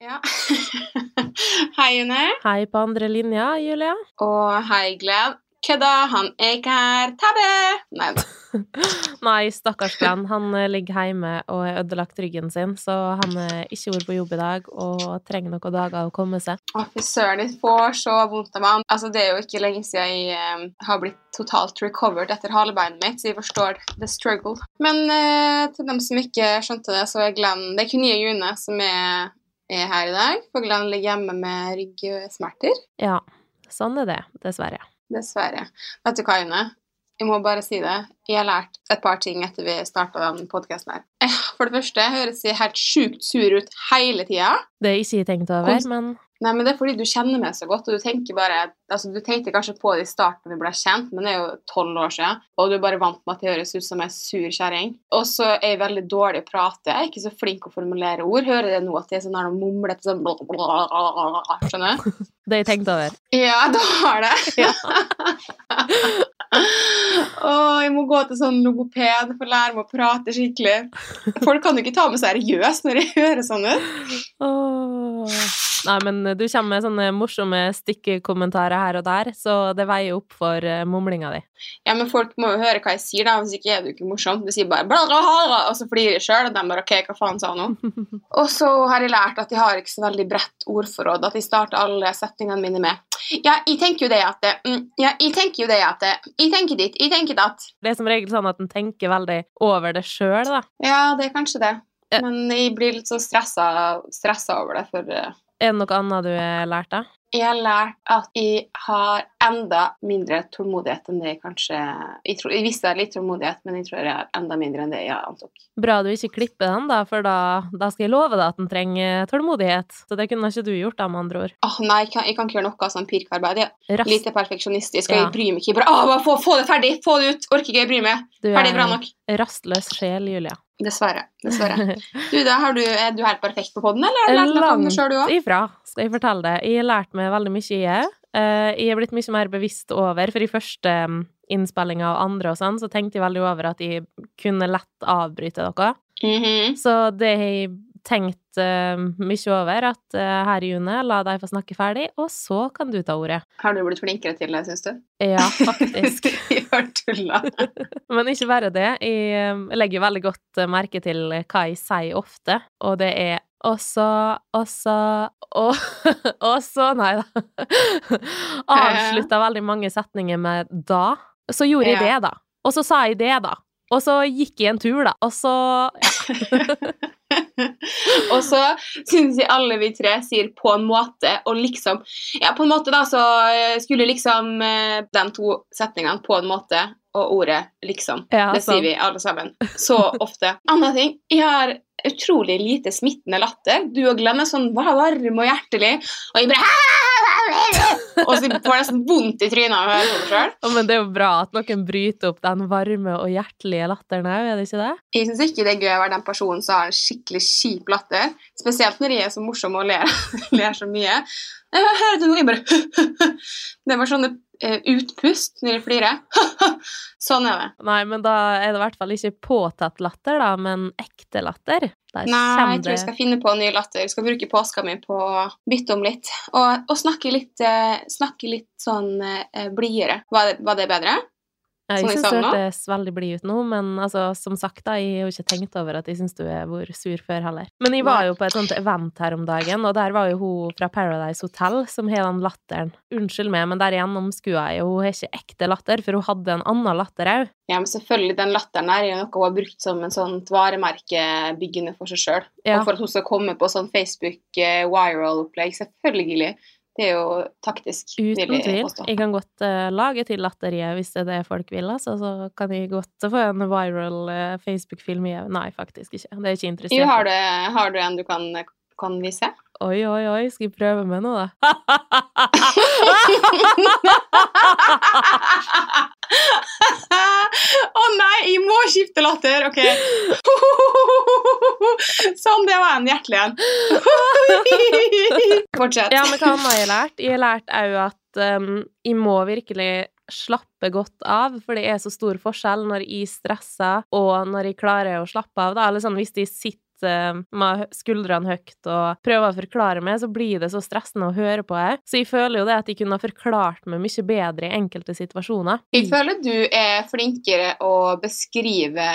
Ja. hei, June. Hei på andre linja, Julia. Og hei, Glenn. Kødda, han er ikke her. Tabbe! Nei da. Nei, stakkars Glenn. Han eh, ligger hjemme og har ødelagt ryggen sin, så han er ikke vært på jobb i dag og trenger noen dager å komme seg. Å, fy søren, jeg får så vondt av meg. Altså, det er jo ikke lenge siden jeg eh, har blitt totalt recovered etter halebeinet mitt, så jeg forstår the struggle. Men eh, til dem som ikke skjønte det, så er Glenn Det er kun nye June som er, er her i dag, for Glenn ligger hjemme med ryggsmerter. Ja, sånn er det, dessverre. Dessverre. Vet du hva, June? Jeg må bare si det. Jeg har lært et par ting etter vi starta den podkasten her. Eh, For det første høres jeg helt sjukt sur ut hele tida. Det ikke jeg tenkt over, men Nei, men det er fordi du kjenner meg så godt, og du tenker bare Altså, du tenkte kanskje på det i starten vi ble kjent, men det er jo tolv år siden, og du er bare vant med at jeg høres ut som ei sur kjerring. Og så er jeg veldig dårlig å prate, jeg er ikke så flink å formulere ord. Hører jeg nå at jeg er sånn her mumlete sånn Skjønner du? det har jeg tenkt over. Ja, du har det. Ja. Å, jeg må gå til sånn logoped for å lære meg å prate skikkelig. Folk kan jo ikke ta meg seriøst når jeg hører sånn ut. Åh. Nei, men du kommer med sånne morsomme stikkekommentarer her og der, så det veier opp for eh, mumlinga di. Ja, men folk må jo høre hva jeg sier, da. Hvis ikke er det jo ikke morsomt. Du sier bare bla, bla, bla, og så flirer de sjøl, og de bare OK, hva faen sa hun nå? Og så har jeg lært at jeg har ikke så veldig bredt ordforråd, at jeg starter alle setningene mine med Ja, jeg tenker jo det at det, mm, Ja, jeg tenker jo det at det Jeg tenker ditt, jeg tenker datt. Det er som regel sånn at en tenker veldig over det sjøl, da. Ja, det er kanskje det. Men jeg blir litt så stressa, stressa over det, for eh, Er det noe annet du har lært, da? jeg har lært at jeg har enda mindre tålmodighet enn det jeg kanskje Jeg, tror, jeg visste jeg hadde litt tålmodighet, men jeg tror jeg har enda mindre enn det jeg antok. Bra du ikke klipper den, da, for da, da skal jeg love deg at den trenger tålmodighet. Så det kunne ikke du gjort, da, med andre ord. Åh, nei, jeg kan, jeg kan ikke gjøre noe sånn pirkearbeid. Jeg er lite perfeksjonistisk, og Ja. jeg bryr meg ikke. Bare, Åh, bare få, få det ferdig! Få det ut! Orker ikke, jeg bryr meg. Du Ferdig, bra er en rastløs sjel, Julia. Dessverre. Dessverre. Du, da, har du, Er du helt perfekt på podden, eller har du lært noe om det sjøl, du òg? ifra, skal jeg fortelle det. Jeg har lært meg veldig mye, jeg. Eh, Jeg er blitt mye mer bevisst over, for i første mm, innspillinga og andre og sånn, så tenkte jeg veldig over at jeg kunne lett avbryte dere. Mhm. Så det har jeg tenkt uh, mye over, at uh, her, June, la deg få snakke ferdig, og så kan du ta ordet. Har du blitt flinkere til det, syns du? Ja, faktisk. Gjør tulla. Men ikke bare det. Jeg legger veldig godt eh, merke til hva jeg sier ofte, og det er og så, og, så og så Nei da. Avslutta veldig mange setninger med da. Så gjorde jeg det, da. Og så sa jeg det, da. Og så gikk jeg en tur, da. Og så ja. og så syns jeg alle vi tre sier 'på en måte', og liksom Ja, på en måte, da, så eh, skulle liksom eh, de to setningene 'på en måte' og ordet 'liksom'. Ja, det sier vi alle sammen. Så ofte. Annen ting, jeg har utrolig lite smittende latter. Du og Glenn er sånn varm og hjertelig, og jeg bare Og så får jeg nesten vondt i trynet av å høre på det sjøl. Oh, Men det er jo bra at noen bryter opp den varme og hjertelige latteren òg, er det ikke det? Jeg syns ikke det er gøy å være den personen som har en skikkelig kjip latter. Spesielt når jeg er så morsom og ler, ler så mye. Jeg hører til noe, jeg bare Det var sånne eh, utpust når jeg flirer. sånn er det. Nei, men da er det i hvert fall ikke påtatt latter, da, men ekte latter. Der Nei, jeg tror jeg skal finne på en ny latter. Jeg skal bruke påska mi på å bytte om litt. Og, og snakke, litt, eh, snakke litt sånn eh, blidere. Var, var det bedre? Jeg syns du hørtes veldig blid ut nå, men altså, som sagt, da, jeg har jo ikke tenkt over at jeg syns du er hvor sur før heller. Men jeg var jo på et sånt event her om dagen, og der var jo hun fra Paradise Hotel som har den latteren. Unnskyld meg, men der gjennomskua jeg, og hun har ikke ekte latter, for hun hadde en annen latter òg. Ja, men selvfølgelig, den latteren der er jo noe hun har brukt som en sånt varemerke byggende for seg sjøl. Ja. Og for at hun skal komme på sånn Facebook eh. Selvfølgelig. Det er jo taktisk. Uten jeg tvil. påstå. Jeg kan godt uh, lage til latteriet hvis det er det folk vil, altså. Så kan jeg godt få en viral uh, Facebook-film i Nei, faktisk ikke. Det er ikke interessant. Jo, har du, har du en du kan, kan vi se? Oi, oi, oi, skal jeg prøve med noe, da? Å nei, jeg må skifte latter! Ok. Sånn, det var en hjertelig en. Fortsett. Ja, men hva annet har jeg lært? Jeg har lært òg at um, jeg må virkelig slappe godt av, for det er så stor forskjell når jeg stresser og når jeg klarer å slappe av. Da. Eller sånn, hvis jeg sitter uh, med skuldrene høyt og prøver å forklare meg, så blir det så stressende å høre på her. Så jeg føler jo det at jeg kunne ha forklart meg mye bedre i enkelte situasjoner. Jeg føler du er flinkere å beskrive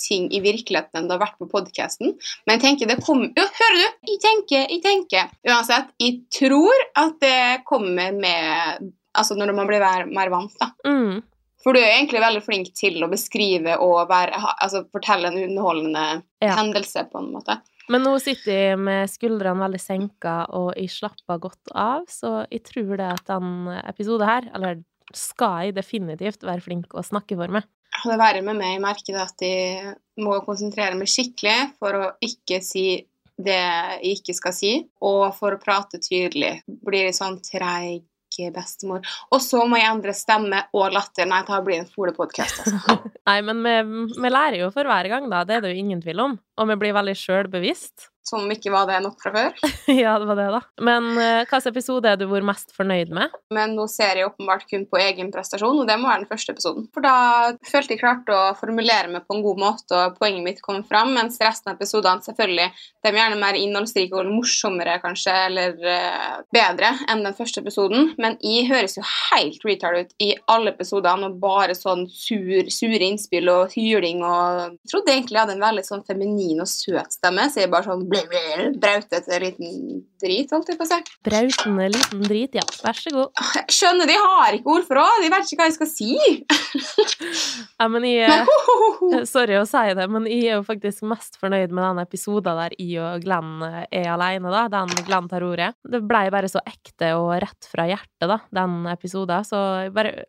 ting i virkeligheten enn du har vært på podkasten, men jeg tenker det kommer Jo, hører du? Jeg tenker, jeg tenker. Uansett, jeg tror at det kommer med Altså når man blir mer vant, da. Mm. For du er egentlig veldig flink til å beskrive og være, altså, fortelle en underholdende Ja. hendelse, på en måte. Men nå sitter jeg med skuldrene veldig senka, og jeg slapper godt av, så jeg tror det at den episoden her, eller skal jeg definitivt være flink å snakke for meg. Det verre med meg, jeg merker at jeg må konsentrere meg skikkelig for å ikke si det jeg ikke skal si, og for å prate tydelig. Blir jeg sånn treig bestemor. Og så må jeg endre stemme og latter. Nei, det blir en folepodkast, altså. Nei, men vi, vi lærer jo for hver gang, da. Det er det jo ingen tvil om. Og vi blir veldig sjølbevisst. Som om ikke var det nok fra før. ja, det var det, da. Men uh, hvilken episode er du vært mest fornøyd med? Men nå ser jeg åpenbart kun på egen prestasjon, og det må være den første episoden. For da følte jeg klarte å formulere meg på en god måte, og poenget mitt kom fram, mens resten av episodene selvfølgelig de er gjerne mer innholdsrike og morsommere, kanskje, eller uh, bedre enn den første episoden. Men jeg høres jo helt retard ut i alle episodene, og bare sånn sur, sure innspill og hyling og Jeg trodde egentlig jeg hadde en veldig sånn feminin og søt stemme, så jeg bare sånn brautete liten drit, holdt jeg på å si. Brautende liten drit, ja. Vær så god. Jeg skjønner, de har ikke ord for det. De vet ikke hva jeg skal si. Ja, men jeg. Sorry å si det, men jeg er jo faktisk mest fornøyd med den episoden der jeg og Glenn er alene, da. Den Glenn tar ordet. Det blei bare så ekte og rett fra hjertet, da, den episoden. Så jeg bare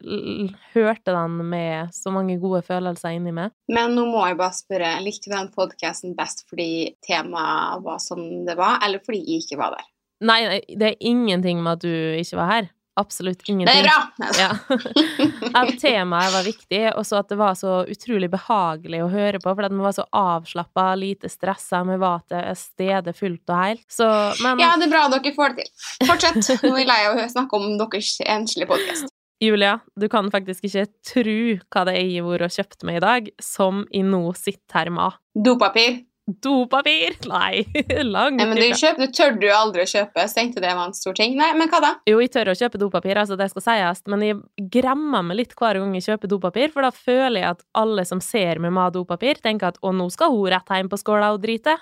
hørte den med så mange gode følelser inni meg. Men nå må jeg bare spørre, likte du den podkasten best fordi temaet var som det var, eller fordi jeg ikke var der? Nei, det er ingenting med at du ikke var her. Absolutt ingenting. Det er bra! Ja. At temaet var viktig, og så at det var så utrolig behagelig å høre på, for at vi var så avslappa, lite stressa, vi var til stedet fullt og helt. Så, men Ja, det er bra dere får det til. Fortsett. Nå er jeg lei av å snakke om deres enslige podkast. Julia, du kan faktisk ikke tro hva det er jeg har vært og kjøpt meg i dag, som jeg nå sitter her med. Dopapir. Dopapir! Nei, langt Nei, men det, kjøp, du tør du aldri å kjøpe, tenkte det var en stor ting. Nei, men hva da? Jo, jeg tør å kjøpe dopapir, altså det skal sies, men jeg gremmer meg litt hver gang jeg kjøper dopapir, for da føler jeg at alle som ser meg med dopapir, tenker at å, nå skal hun rett hjem på skåla og drite.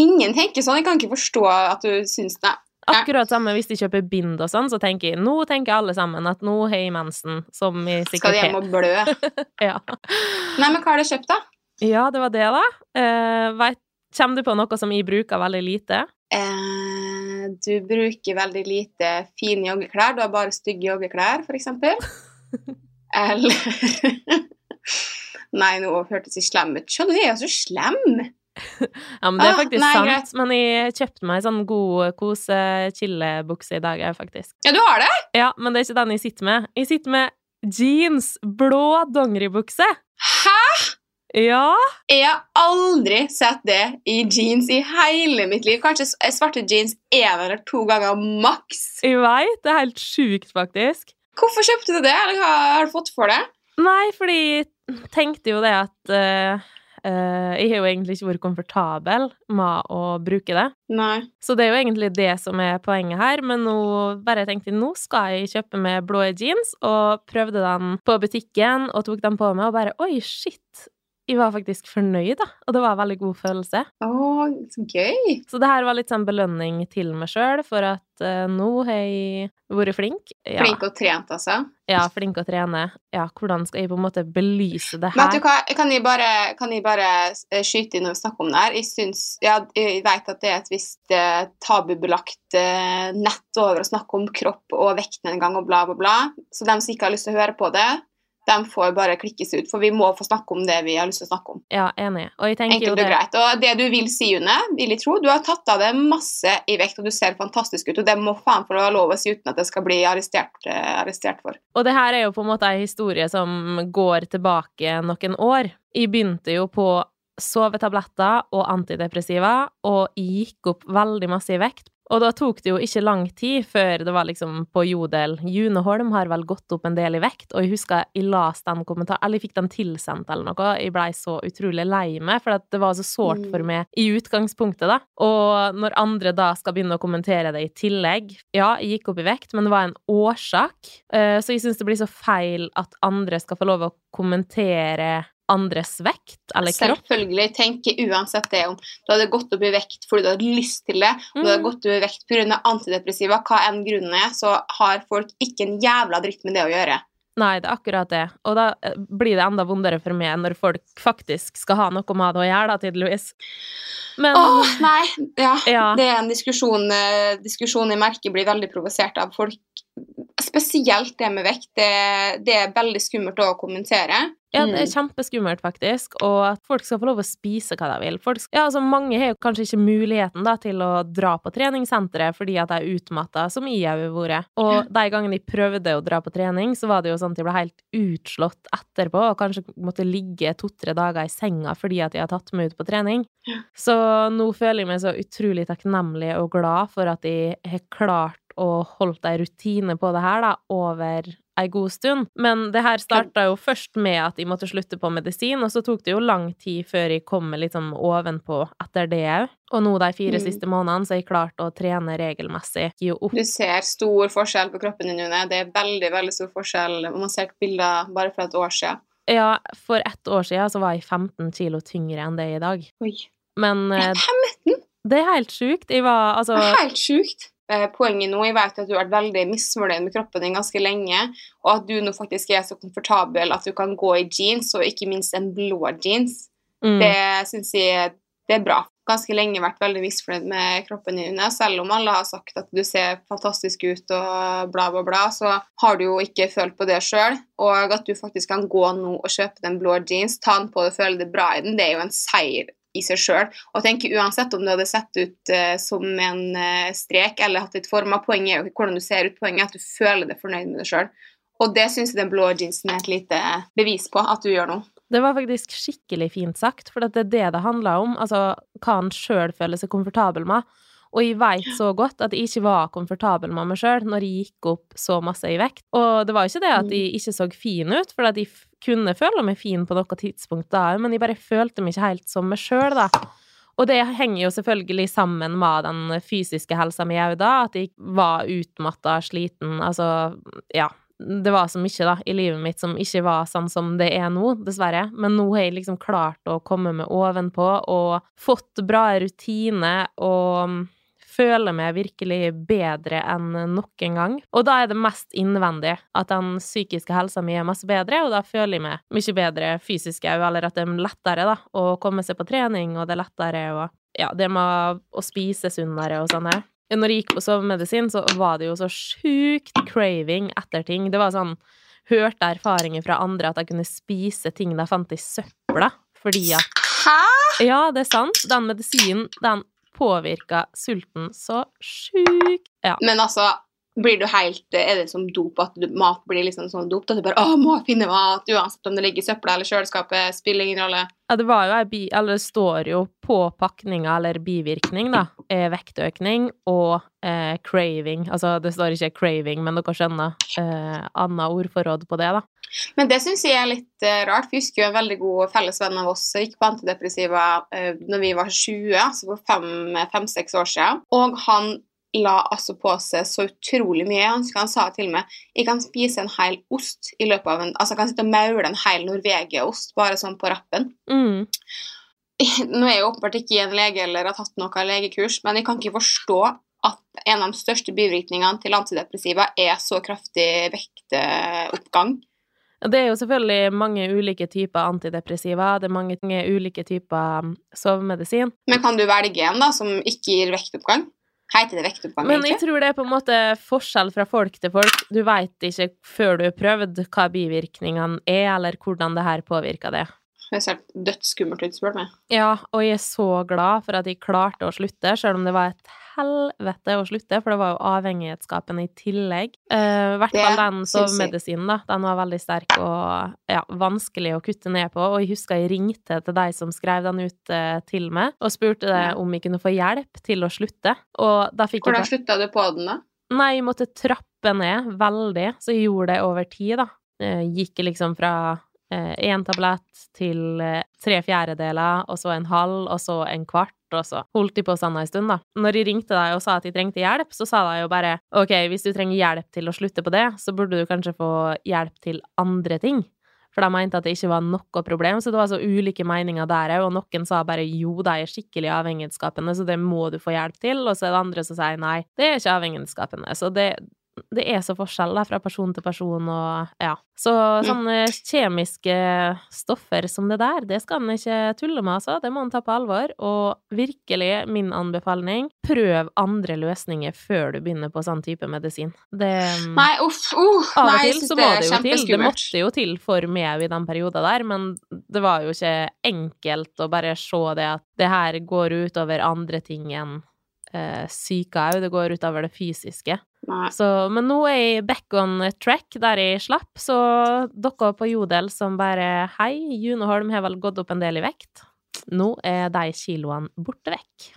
Ingen tenker sånn. Jeg kan ikke forstå at du syns det. Akkurat samme hvis de kjøper bind og sånn, så tenker jeg, nå tenker alle sammen at nå har jeg mensen, som jeg Skal de hjem og blø? Ja. Nei, men hva har du kjøpt, da? Ja, det var det da. Eh, vet, kommer du på noe som jeg bruker veldig lite? Eh, du bruker veldig lite fine joggeklær. Du har bare stygge joggeklær, eksempel. Eller Nei, nå hørtes jeg slem ut. Skjønner du, jeg er så slem! Ja, men det er Ah, faktisk nei, sant. greit. Men jeg kjøpte meg en sånn god kose-chillebukse i dag òg, faktisk. Ja, du har det? Ja, men det er ikke den jeg sitter med. Jeg sitter med jeans, blå dongeribukse. Hæ?! Ja. Jeg har aldri sett det i jeans i hele mitt liv. Kanskje svarte jeans én eller to ganger maks. Jeg veit. Det er helt sjukt, faktisk. Hvorfor kjøpte du det, eller hva har du fått for det? Nei, fordi jeg tenkte jo det at uh, uh, Jeg har jo egentlig ikke vært komfortabel med å bruke det. Nei. Så det er jo egentlig det som er poenget her, men nå bare tenkte jeg nå skal jeg kjøpe med blå jeans, og prøvde den på butikken og tok den på meg, og bare oi, shit. Jeg var faktisk fornøyd, da, og det var en veldig god følelse. Åh, så gøy. Så det her var litt sånn belønning til meg sjøl, for at uh, nå har jeg vært flink. Ja, Flink og trent, altså. ja, flink å trene. Ja, hvordan skal jeg på en måte belyse det her? Men vet du kan jeg bare, kan jeg bare eh, skyte inn og snakke om det her? Jeg, syns, ja, jeg vet at det er et visst eh, tabubelagt eh, nett over å snakke om kropp og vekten en gang og bla, bla, bla. Så dem som ikke har lyst til å høre på det, dem får bare klikkes ut, for vi må få snakke om det vi har lyst til å snakke om. Ja, enig. Og jeg tenker jo Enkelt og greit. Og det du vil si, June, vil jeg tro, du har tatt av deg masse i vekt, og du ser fantastisk ut, og det må faen få lov å si uten at det skal bli arrestert, eh, arrestert for. Og det her er jo på en måte ei historie som går tilbake noen år. Jeg begynte jo på sovetabletter og antidepressiva, og jeg gikk opp veldig masse i vekt. Og da tok det jo ikke lang tid før det var liksom på Jodel June Holm har vel gått opp en del i vekt, og jeg husker jeg las den kommentaren, eller jeg fikk den tilsendt eller noe. Jeg blei så utrolig lei meg, for det var så sårt for Mm. meg i utgangspunktet, da. Og når andre da skal begynne å kommentere det i tillegg Ja, jeg gikk opp i vekt, men det var en årsak. Eh, Så jeg syns det blir så feil at andre skal få lov å kommentere andres vekt eller kropp. Selvfølgelig. Tenk uansett det om du hadde gått opp i vekt fordi du hadde lyst til det, om du hadde Mm. gått opp i vekt pga. antidepressiva, hva enn grunnen er, så har folk ikke en jævla dritt med det å gjøre. Nei, det er akkurat det. Og da eh, blir det enda vondere for meg når folk faktisk skal ha noe med det å gjøre, da, tydeligvis. Men Åh, nei. Ja. ja. Det er en diskusjon, eh, diskusjon jeg merker blir veldig provosert av folk. Spesielt det med vekt. Det, det er veldig skummelt å kommentere. Ja, det er Mm. kjempeskummelt, faktisk. Og at folk skal få lov å spise hva de vil. Folk, ja, altså, mange har jo kanskje ikke muligheten da, til å dra på treningssenteret fordi at de er utmatta, som jeg har vært. Og de gangene de prøvde å dra på trening, så var det jo sånn at de ble helt utslått etterpå, og kanskje måtte ligge to-tre dager i senga fordi at de har tatt meg ut på trening. Ja. Så nå føler jeg meg så utrolig takknemlig og glad for at jeg har klart å holdt ei rutine på det her da, over ei god stund. Men det her starta jo først med at jeg måtte slutte på medisin, og så tok det jo lang tid før jeg kom litt sånn ovenpå etter det òg. Og nå de fire Mm. siste månedene så har jeg klart å trene regelmessig. Du ser stor forskjell på kroppen din, June. Det er veldig veldig stor forskjell. Man sett bilder bare fra et år siden. Ja, for ett år siden så var jeg 15 kilo tyngre enn det er i dag. Oi. Men eh, 15? det er helt sjukt. Jeg var altså Det er helt sjukt. Eh, Poenget nå, jeg vet at du har vært veldig misfornøyd med kroppen din ganske lenge, og at du nå faktisk er så komfortabel at du kan gå i jeans, og ikke minst en blå jeans. mm, Det syns jeg det er bra. Ganske lenge vært veldig misfornøyd med kroppen din, Selv om alle har sagt at du ser fantastisk ut og bla, bla, bla, så har du jo ikke følt på det sjøl. Og at du faktisk kan gå nå og kjøpe den blå jeans, ta den på og føle deg bra i den, det er jo en seier i seg sjøl. Og tenk uansett om du hadde sett ut uh, som en uh, strek eller hatt litt forma, poenget er jo hvordan du ser ut, poenget er at du føler deg fornøyd med deg sjøl. Og det syns jeg den blå jeansen er et lite bevis på at du gjør nå. Det var faktisk skikkelig fint sagt, for det er det det handler om. Altså hva han sjøl føler seg komfortabel med. Og jeg veit så godt at jeg ikke var komfortabel med meg sjøl når jeg gikk opp så masse i vekt. Og det var ikke det at jeg ikke så fin ut, for at jeg kunne føle meg fin på noe tidspunkt da, men jeg bare følte meg ikke helt som meg sjøl, da. Og det henger jo selvfølgelig sammen med den fysiske helsa mi òg, da, at jeg var utmatta, sliten, altså ja. Det var så mye da, i livet mitt som ikke var sånn som det er nå, dessverre. Men nå har jeg liksom klart å komme meg ovenpå og fått bra rutine og føler meg virkelig bedre enn noen gang. Og da er det mest innvendig at den psykiske helsa mi er masse bedre, og da føler jeg meg mye bedre fysisk òg, eller at det er lettere da, å komme seg på trening, og det er lettere å Ja, det med å spise sunnere og sånn. Når jeg gikk på sovemedisin, så var det jo så sjukt craving etter ting. Det var sånn Hørte erfaringer fra andre at jeg kunne spise ting de fant i søpla, fordi at Hæ?! ja, det er sant. Den medisinen, den påvirka sulten så sjukt. Ja. Men altså, blir du helt Er det som dop at mat blir liksom sånn dop? At du bare Å, må finne mat! Uansett om det ligger i søpla eller kjøleskapet, spiller ingen rolle. ja, det var jo ei bi... Eller det står jo på pakninga, eller bivirkning, da, er vektøkning og eh, craving. Altså, det står ikke craving, men dere skjønner. Eh, annet ordforråd på det, da. Men det syns jeg er litt eh, rart. Vi husker jo en veldig god fellesvenn av oss som gikk på antidepressiva uh, når vi var 20, altså for fem-seks år siden. Og han la altså på seg så utrolig mye. Han, husker han sa til meg jeg kan spise en hel ost i løpet av en Altså jeg kan sitte og maule en hel Norvegia-ost bare sånn på rappen. Mm. Nå er jeg åpenbart ikke en lege eller har tatt noe legekurs, men jeg kan ikke forstå at en av de største bivirkningene til antidepressiva er så kraftig vektoppgang. Det er jo selvfølgelig mange ulike typer antidepressiva, det er mange ulike typer um, sovemedisin. Men kan du velge en da, som ikke gir vektoppgang? Heter det vektoppgang, Men jeg tror det er på en måte forskjell fra folk til folk. Du veit ikke før du har prøvd hva bivirkningene er, eller hvordan det her påvirker det. Høres helt dødsskummelt ut, spør du meg. Ja, og jeg er så glad for at jeg klarte å slutte, selv om det var et helvete å slutte, for det var jo avhengighetsskapen i tillegg. I uh, hvert fall den sovemedisinen, da. Den var veldig sterk og ja, vanskelig å kutte ned på. Og jeg husker jeg ringte til de som skrev den ut uh, til meg, og spurte Ja. om jeg kunne få hjelp til å slutte. Og da fikk jeg Hvordan slutta du på den, da? Nei, jeg måtte trappe ned veldig, så jeg gjorde det over tid, da. Jeg Gikk liksom fra én tablett til eh, tre fjerdedeler, og så en halv, og så en kvart, og så holdt de på sånn en stund, da. Når de ringte deg og sa at de trengte hjelp, så sa de jo bare OK, hvis du trenger hjelp til å slutte på det, så burde du kanskje få hjelp til andre ting. For de mente at det ikke var noe problem, så det var så ulike meninger der òg, og noen sa bare jo, de er skikkelig avhengighetsskapende, så det må du få hjelp til, og så er det andre som sier nei, det er ikke avhengighetsskapende. Så det, det er så forskjell da, fra person til person, og ja. Så sånne kjemiske stoffer som det der, det skal en ikke tulle med, altså. Det må en ta på alvor. Og virkelig, min anbefaling, prøv andre løsninger før du begynner på sånn type medisin. Det Nei, uff, uh, av og nei, til så må det jo til. Det måtte jo til for meg i den perioden der, men det var jo ikke enkelt å bare se det at det her går utover andre ting enn eh, syke òg. Det går utover det fysiske. Så, men nå er jeg back on track der jeg slapp, så dere på Jodel som bare Hei, June Holm har vel gått opp en del i vekt. Nå er de kiloene borte vekk.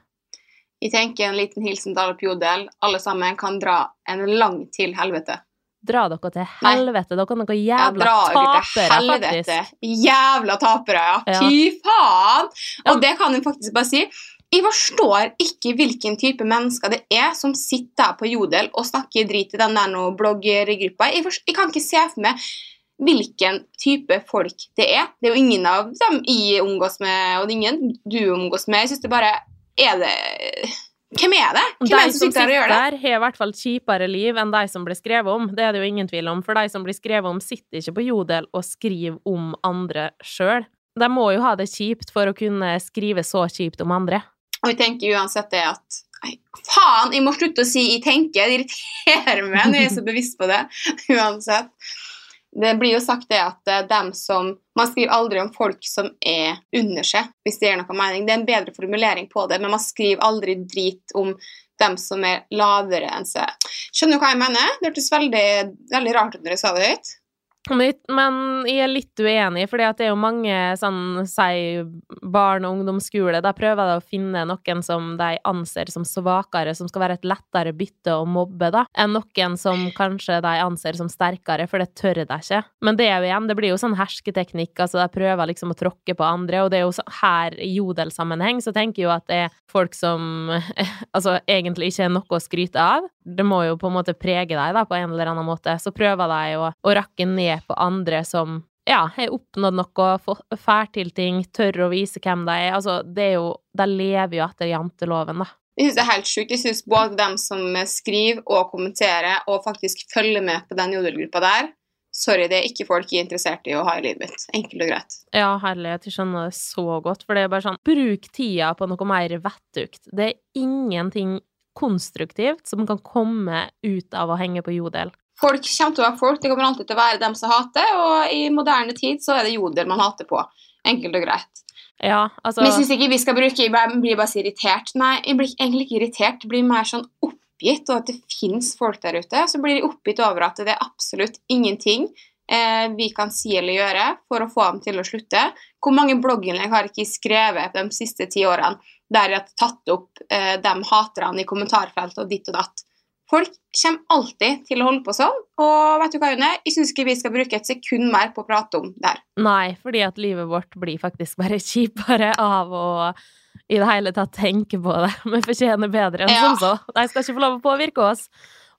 Jeg tenker en liten hilsen til alle på Jodel. Alle sammen kan dra en lang til helvete. Dra dere til helvete. Dere er noen Ja, jævla til tapere, faktisk. Jævla tapere, ja. Ja. Fy faen! Ja. Og det kan jeg faktisk bare si. Jeg forstår ikke hvilken type mennesker det er som sitter der på Jodel og snakker drit i den der nå bloggergruppa. Jeg, jeg kan ikke se for meg hvilken type folk det er. Det er jo ingen av dem jeg omgås med, og det er ingen du omgås med. Jeg synes det bare Er det Hvem er det? Hvem er De det som sitter og gjør det? der, har i hvert fall kjipere liv enn de som blir skrevet om. Det er det jo ingen tvil om, for de som blir skrevet om, sitter ikke på Jodel og skriver om andre sjøl. De må jo ha det kjipt for å kunne skrive så kjipt om andre. Og jeg tenker uansett det at Nei, faen! Jeg må slutte å si 'jeg tenker'. Det irriterer meg når jeg er så bevisst på det. Uansett. Det blir jo sagt det at eh, dem som Man skriver aldri om folk som er under seg, hvis det gir noe mening. Det er en bedre formulering på det, men man skriver aldri drit om dem som er lavere enn seg. Skjønner du hva jeg mener? Det hørtes veldig, veldig rart ut når jeg sa det høyt. Men jeg er litt uenig, for det er jo mange sånn, si, barn- og ungdomsskole, der prøver de å finne noen som de anser som svakere, som skal være et lettere bytte å mobbe, da, enn noen som kanskje de anser som sterkere, for det tør de ikke. Men det er jo igjen, det blir jo sånn hersketeknikk, altså de prøver liksom å tråkke på andre, og det er jo så, her i jodelsammenheng så tenker jeg jo at det er folk som altså egentlig ikke er noe å skryte av. Det må jo på en måte prege deg da, på en eller annen måte. Så prøver de å, å rakke ned på andre som ja, har oppnådd noe, få- får til ting, tør å vise hvem de er. Altså, det er jo De lever jo etter janteloven, da. Jeg synes det er helt sjukt. Jeg synes både dem som skriver og kommenterer og faktisk følger med på den jodelgruppa der Sorry, det er ikke folk jeg er interessert i å ha i livet mitt. Enkelt og greit. Ja, herlighet, jeg skjønner det så godt, for det er bare sånn Bruk tida på noe mer vettugt. Det er ingenting konstruktivt som kan komme ut av å henge på jodel. Folk kommer til å være folk. Det kommer alltid til å være dem som hater, og i moderne tid så er det jodel man hater på. Enkelt og greit. Ja, altså Men jeg syns ikke vi skal bruke Jeg blir bare så irritert. Nei, jeg blir egentlig ikke irritert. Jeg blir mer sånn oppgitt over at det fins folk der ute. Så blir jeg oppgitt over at det er absolutt ingenting eh, vi kan si eller gjøre for å få dem til å slutte. Hvor mange blogginnlegg har ikke skrevet de siste ti årene der jeg har tatt opp eh, de haterne i kommentarfeltet og ditt og datt? Folk kommer alltid til å holde på sånn, og vet du hva, June? Jeg syns ikke vi skal bruke et sekund mer på å prate om det her. Nei, fordi at livet vårt blir faktisk bare kjipere av å i det hele tatt tenke på det. Vi fortjener bedre enn Ja. som så. De skal ikke få lov å påvirke oss.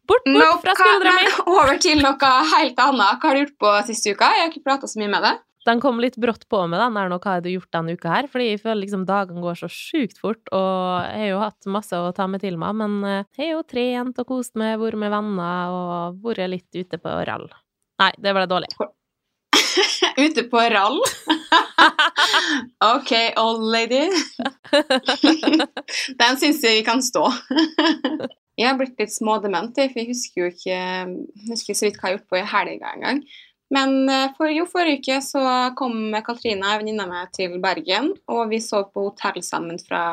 Bort, bort Nope, fra skuldra mi! over til noe helt annet. Hva har du gjort på siste uka? Jeg har ikke prata så mye med deg. Den kom litt brått på med den der nå, hva har du gjort denne uka her? Fordi jeg føler liksom dagene går så sjukt fort, og jeg har jo hatt masse å ta med til meg, men eh, jeg har jo trent og kost meg, vært med venner og vært litt ute på rall. Nei, det ble dårlig. Ute på rall. OK, old lady. Den syns jeg vi kan stå. Jeg har blitt litt smådement, for jeg husker jo ikke husker så vidt hva jeg har gjort på i helga engang. Men eh, for, jo, forrige uke så kom Katrina, venninna av til Bergen. Og vi så på hotell sammen fra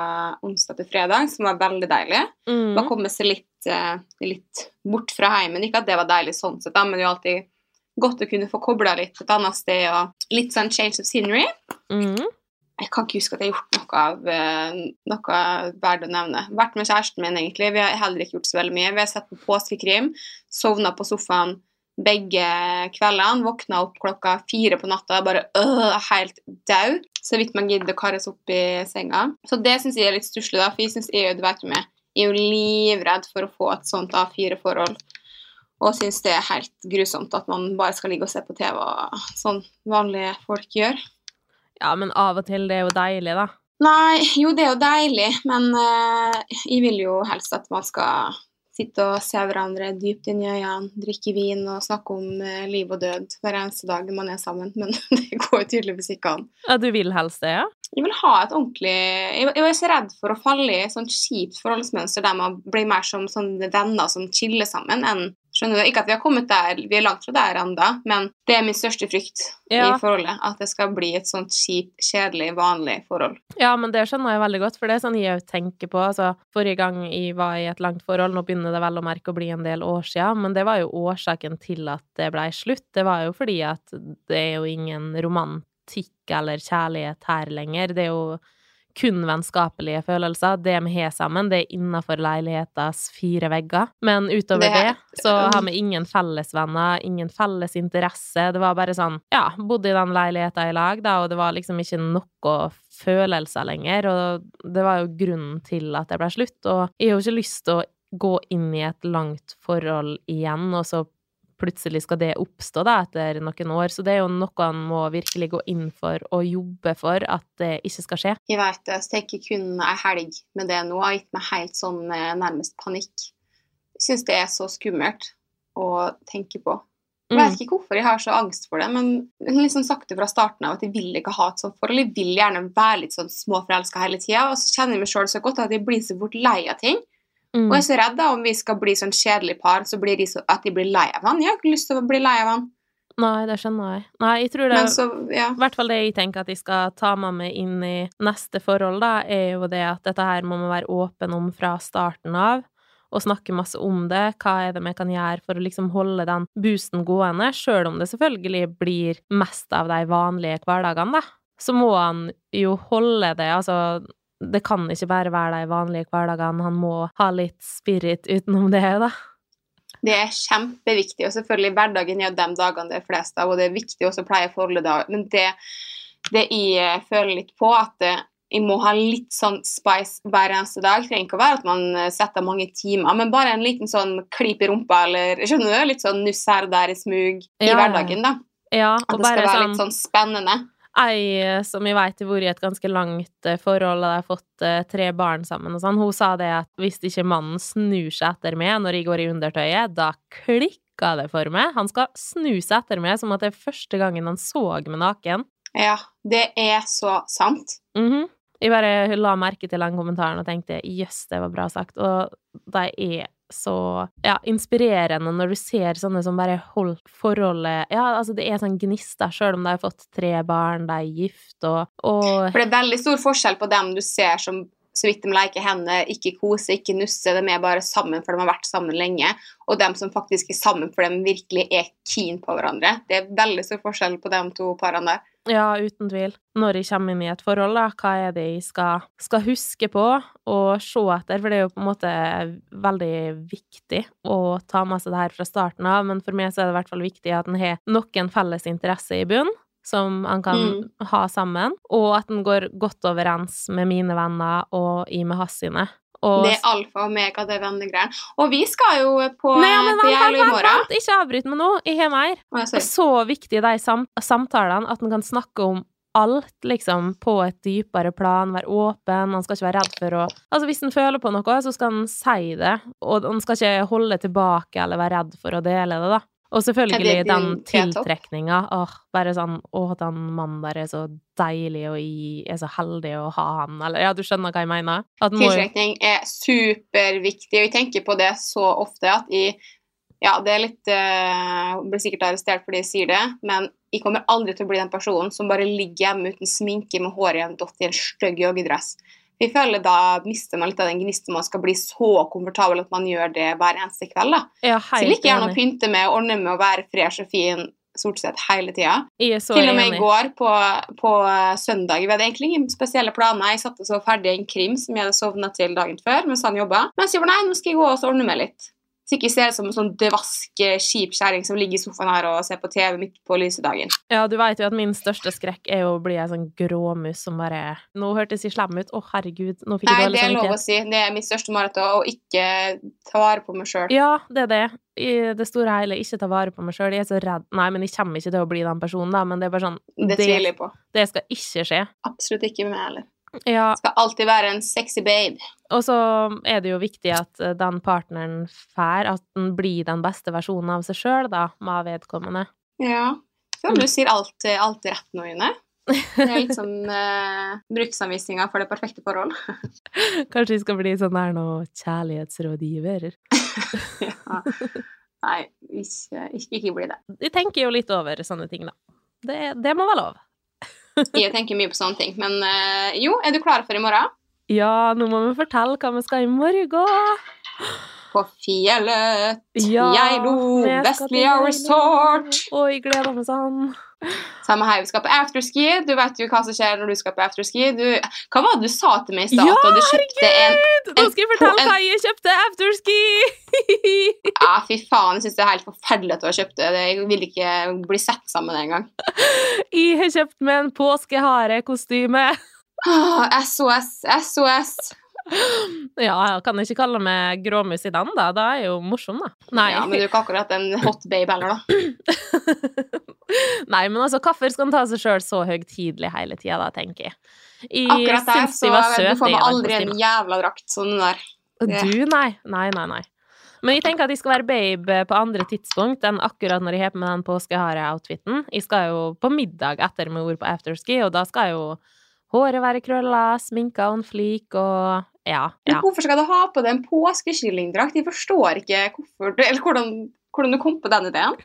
onsdag til fredag, som var veldig deilig. Mm. Bare komme seg litt, eh, litt bort fra heimen. Ikke at det var deilig sånn sett, da, men det er jo alltid godt å kunne få kobla litt et annet sted. og Litt sånn change of scenery. Mm. Jeg kan ikke huske at jeg har gjort noe, av, eh, noe verdt å nevne. Vært med kjæresten min, egentlig. Vi har heller ikke gjort så veldig mye. Vi har sett på påskekrim, sovna på sofaen begge kveldene, våkna opp klokka fire på natta, bare øh, helt dau. Så vidt man gidder å kare seg opp i senga. Så det syns jeg er litt stusslig, for jeg syns jeg, du vet jo meg, jeg er jo livredd for å få et sånt A4-forhold. Og syns det er helt grusomt at man bare skal ligge og se på TV, og sånn vanlige folk gjør. Ja, men av og til, det er jo deilig, da. Nei, jo, det er jo deilig, men uh, jeg vil jo helst at man skal sitte og se hverandre dypt inn i øynene, drikke vin og snakke om eh, liv og død hver eneste dag man er sammen, men det går tydeligvis ikke an. Ja, du vil helst det, ja? Jeg vil ha et ordentlig Jeg jeg er så redd for å falle i et sånt kjipt forholdsmønster der man blir mer som sånne venner som chiller sammen, enn Skjønner du? Ikke at vi har kommet der, vi er langt fra der ennå, men det er min største frykt Ja. i forholdet. At det skal bli et sånt kjipt, kjedelig, vanlig forhold. Ja, men det skjønner jeg veldig godt, for det er sånn jeg òg tenker på. Altså, forrige gang jeg var i et langt forhold, nå begynner det vel å merke å bli en del år siden, men det var jo årsaken til at det blei slutt. Det var jo fordi at det er jo ingen romantikk eller kjærlighet her lenger. Det er jo kun vennskapelige følelser. Det vi har sammen, det er innafor leilighetas fire vegger. Men utover Det det, så har vi ingen fellesvenner, ingen felles interesse. Det var bare sånn, ja, bodde i den leiligheta i lag, da, og det var liksom ikke noe følelser lenger. Og det var jo grunnen til at det ble slutt. Og jeg har jo ikke lyst til å gå inn i et langt forhold igjen, og så plutselig skal det oppstå da etter noen år. Så det er jo noe han må virkelig gå inn for og jobbe for at det ikke skal skje. Jeg vet det, så tenker ikke kun ei helg med det nå har gitt meg helt sånn eh, nærmest panikk. Jeg syns det er så skummelt å tenke på. Jeg Mm. vet ikke hvorfor jeg har så angst for det, men jeg liksom sagt det fra starten av at jeg vil ikke ha et sånt forhold. Jeg vil gjerne være litt sånn småforelska hele tida, og så kjenner jeg meg sjøl så godt at jeg blir så fort lei av ting. Mm. Og jeg er så redd da om vi skal bli sånn kjedelig par, så blir de så, at de blir lei av han. Jeg har ikke lyst til å bli lei av han. Nei, det skjønner jeg. Nei, jeg tror det I ja. Hvert fall det jeg tenker at jeg skal ta med meg inn i neste forhold, da, er jo det at dette her må man være åpen om fra starten av, og snakke masse om det. Hva er det vi kan gjøre for å liksom holde den boosten gående, sjøl om det selvfølgelig blir mest av de vanlige hverdagene, da. Så må han jo holde det, altså det kan ikke bare være de vanlige hverdagene, han må ha litt spirit utenom det, da. Det er kjempeviktig, og selvfølgelig hverdagen er jo de dagene det er flest av, og det er viktig også å pleie forholdet da. Men det, det jeg eh, føler litt på, at eh, jeg må ha litt sånn spice hver eneste dag. Det trenger ikke å være at man eh, setter mange timer, men bare en liten sånn klyp i rumpa, eller skjønner du? Litt sånn nuss her og der i smug i Ja, ja. hverdagen, da. Ja, At og det skal være sånn litt sånn spennende. Ei eh, som jeg veit har vært i et ganske langt eh, forhold, og de har fått eh, tre barn sammen og sånn, hun sa det at hvis ikke mannen snur seg etter meg når jeg går i undertøyet, da klikka det for meg. Han skal snu seg etter meg som at det er første gangen han så meg naken. Ja, det er så sant. Mhm. Jeg bare la merke til den kommentaren og tenkte jøss, det var bra sagt. Og de er så ja, inspirerende når du ser sånne som bare holdt forholdet Ja, altså det er sånn gnister, sjøl om de har fått tre barn, de er gift og, og For det er veldig stor forskjell på dem du ser som så vidt de leker henne, ikke koser, ikke nusser, de er bare sammen for de har vært sammen lenge, og de som faktisk er sammen for de virkelig er keen på hverandre. Det er veldig stor forskjell på de to parene der. Ja, uten tvil. Når jeg kommer inn i et forhold, da, hva er det jeg skal, skal huske på og se etter? For det er jo på en måte veldig viktig å ta med seg det her fra starten av, men for meg så er det i hvert fall viktig at en har noen felles interesser i bunn, som han kan Mm. ha sammen, og at den går godt overens med mine venner og i med hans sine. Og Det er alfa og omega, det vennegreiene. Og vi skal jo på Nei, ja, men vent, vent, vent, vent! Ikke avbryt meg nå, jeg har mer. Det er så viktig, de sam samtalene, at en kan snakke om alt, liksom, på et dypere plan, være åpen, han skal ikke være redd for å Altså, hvis han føler på noe, så skal han si det, og han skal ikke holde tilbake eller være redd for å dele det, da. Og selvfølgelig ja, den tiltrekninga. Åh, bare sånn Å, den mannen der er så deilig, og jeg er så heldig å ha han, eller Ja, du skjønner hva jeg mener? At Tiltrekning er superviktig, og jeg tenker på det så ofte at jeg Ja, det er litt uh, Blir sikkert arrestert fordi jeg sier det, men jeg kommer aldri til å bli den personen som bare ligger hjemme uten sminke med håret en dott i en stygg joggedress. Jeg føler Da mister man litt av den gnisten man skal bli så komfortabel at man gjør det hver eneste kveld. da. Ja, Så like gjerne å pynte med og ordne med å være fresh og fin stort sett hele tida. Til og med i går på, på eh, søndag. Vi hadde egentlig ingen spesielle planer. Jeg satt og så ferdig en krim som jeg hadde sovna til dagen før mens han jobba. Mens jeg var nei, nå skal jeg gå og ordne meg litt. Så ikke ser ut som en sånn dvask, kjip kjerring som ligger i sofaen her og ser på TV midt på lysedagen. Ja, du vet jo at min største skrekk er jo å bli ei sånn gråmus som bare Nå hørtes jeg slem ut. Å, herregud, nå fikk Nei, det er lov å si. Det er mitt største mareritt å ikke ta vare på meg sjøl. Ja, det er det. I det store og hele, ikke ta vare på meg sjøl. Jeg er så redd Nei, men jeg kommer ikke til å bli den personen, da, men det er bare sånn Det det- tviler jeg på. Det skal ikke skje. Absolutt ikke med meg heller. Ja, Skal alltid være en sexy babe. og så er det jo viktig at eh, den partneren får At den blir den beste versjonen av seg sjøl, da, med vedkommende. Ja. Føler du sier alt, alt rett nå, Ine. Det er litt sånn uh, bruksanvisninga for det perfekte forhold. Kanskje vi skal bli sånn der nå kjærlighetsrådgiver. ja. Nei, ikke, ikke, ikke bli det. Vi tenker jo litt over sånne ting, da. Det, det må være lov. Jeg tenker mye på sånne ting. Men eh, jo, er du klar for i morgen? Ja, nå må vi fortelle hva vi skal i morgen. På fjellet, Ja, Geilo, Vestlia Resort. Oi, gleder meg sånn. Samme her, vi skal på afterski. Du vet jo hva som skjer når du skal på afterski. Du, hva var det du sa til meg i stad? Ja, At du kjøpte kjøpt en Nå skal jeg fortelle hva jeg kjøpte afterski! Ja, fy faen, jeg syns det er helt forferdelig at du har kjøpt det. Jeg vil ikke bli sett sammen engang. jeg har kjøpt meg en påskeharekostyme. Oh, SOS, SOS. Ja, jeg kan ikke kalle meg gråmus i den, da. Da er jeg jo morsom, da. Nei. Ja, men du er ikke akkurat en hot babe heller, da. Nei, men altså, hvorfor skal en ta seg sjøl så høytidelig hele tida, da, tenker jeg. Jeg Akkurat der så søt, du får meg aldri en jævla drakt sånn der. det- Du, nei. Nei, nei, nei. Men jeg tenker at jeg skal være babe på andre tidspunkt enn akkurat når jeg har på meg den påskehare-outfiten. Jeg skal jo på middag etter med ord på afterski, og da skal jo håret være krølla, sminka on fleak og ja. Men ja. hvorfor skal du ha på deg en påskekyllingdrakt? Jeg forstår ikke hvorfor, eller hvordan, hvordan du kom på den ideen.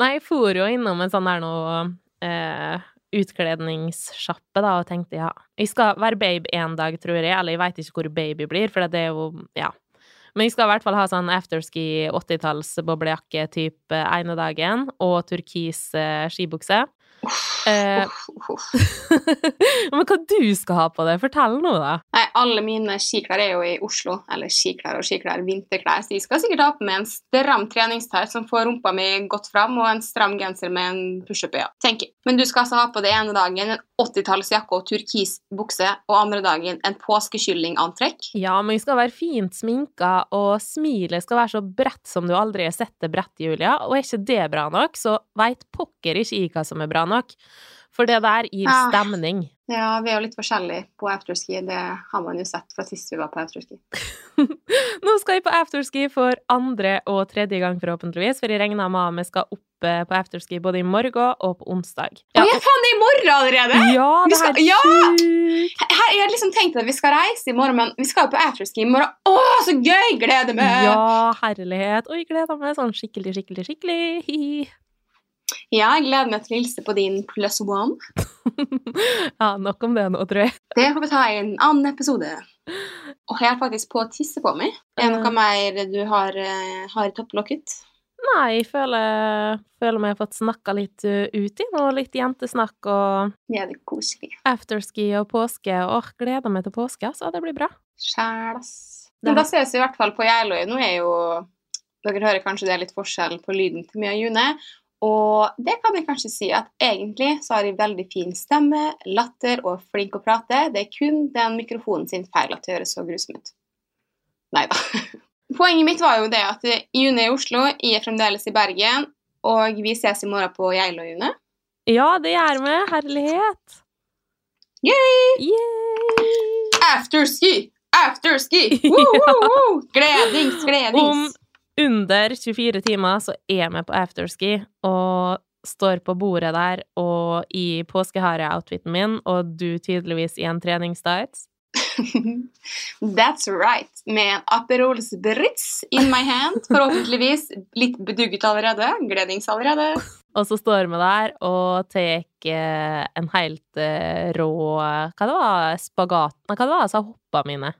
Nei, jeg for jo innom en sånn der noe eh, utkledningssjappe, da, og tenkte ja, jeg skal være babe en dag, tror jeg, eller jeg veit ikke hvor baby blir, for det er jo ja. Men jeg skal i hvert fall ha sånn afterski 80-talls boblejakke type ene dagen, og turkis eh, skibukse. Eh, Uff, uff, uff. men hva du skal ha på det? Fortell nå, da. Nei, alle mine skiklær er jo i Oslo. Eller skiklær og skiklær, vinterklær. Så jeg skal sikkert ha på meg en stram treningstøy som får rumpa mi godt fram, og en stram genser med en pushup i. Ja. tenker. Men du skal altså ha på det ene dagen en 80-tallsjakke og turkis bukse, og andre dagen en påskekyllingantrekk. Ja, men jeg skal være fint sminka, og smilet skal være så bredt som du aldri har sett det bredt, Julia. Og er ikke det bra nok, så veit pokker ikke jeg hva som er bra nok. For det der gir Ah. stemning. Ja, vi er jo litt forskjellige på afterski. Det har man jo sett fra sist vi var på afterski. Nå skal jeg på afterski for andre og tredje gang, forhåpentligvis, for jeg regner med at vi skal opp eh, på afterski både i morgen og på onsdag. Å ja, faen, det er i morgen allerede! ja det skal- er ja! sjukt! Her, jeg har liksom tenkt at vi skal reise i morgen, men vi skal jo på afterski i morgen. Å, så gøy! Gleder meg! Ja, herlighet. Oi, gleder meg sånn skikkelig, skikkelig, skikkelig. Hihi. Ja, jeg gleder meg til å hilse på din plus one. ja, nok om det nå, tror jeg. Det får vi ta i en annen episode. Og jeg er faktisk på å tisse på meg. Er det noe mer du har, eh, har i topplokket? Nei, jeg føler, føler meg har fått snakka litt uti ut nå. Litt jentesnakk og Ja, det er koselig. afterski og påske. Åh, gleder meg til påske, altså. Det blir bra. Sjæl, ass. Men da ses vi i hvert fall på Geilo. Nå er jo Dere hører kanskje det er litt forskjell på lyden til meg og June. Og det kan jeg kanskje si at egentlig så har de veldig fin stemme, latter og er flink å prate. Det er kun den mikrofonen sin feil at det høres så grusom ut. Nei da. Poenget mitt var jo det at June er i Oslo, jeg er fremdeles i Bergen, og vi ses i morgen på Geilo, June. Ja, det gjør vi. Herlighet. Yay! Yay! Afterski! Afterski! Woo! Gledings, Om gledings. Under 24 timer så er vi på afterski og står på bordet der og i påskehare-outfiten min, og du tydeligvis i en treningstights. That's right. Med en Aperol Spritz in my hand. Forhåpentligvis litt bedugget allerede. Gledings allerede. Og så står vi der og tar eh, en helt eh, rå Hva det var spagat hva det var altså hoppa mine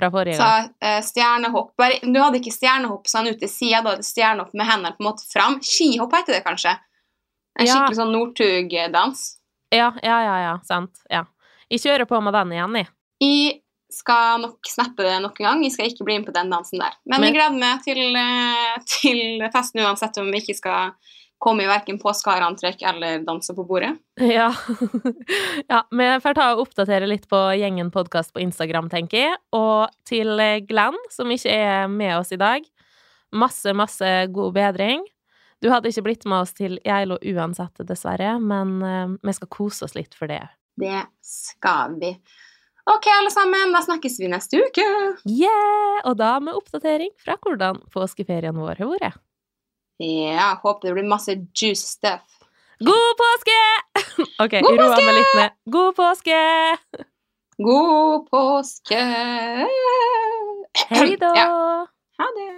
fra forrige gang. Sa uh, stjernehopp bare, Du hadde ikke stjernehopp sånn ute i sida, du hadde stjernehopp med hendene på en måte fram. Skihopp heter det kanskje. En Ja. skikkelig sånn Northug-dans. Ja, ja, ja, ja, sant. Ja. Jeg kjører på med den igjen, jeg. Jeg skal nok snappe det nok en gang. Jeg skal ikke bli med på den dansen der. Men, Men- jeg gleder meg til, eh, til festen uansett om vi ikke skal komme i verken påskehareantrekk eller danser på bordet. Ja. ja. Vi får ta og oppdatere litt på Gjengen podkast på Instagram, tenker jeg. Og til Glenn, som ikke er med oss i dag, masse, masse god bedring. Du hadde ikke blitt med oss til Geilo uansett, dessverre, men uh, vi skal kose oss litt for det. Det skal vi. Ok, alle sammen. Da snakkes vi neste uke. Yeah! Og da med oppdatering fra hvordan påskeferien vår har vært. Ja, håper det blir masse juice stuff. God påske! OK, jeg meg litt ned. God påske! God påske! Hei da! Ja, ha det.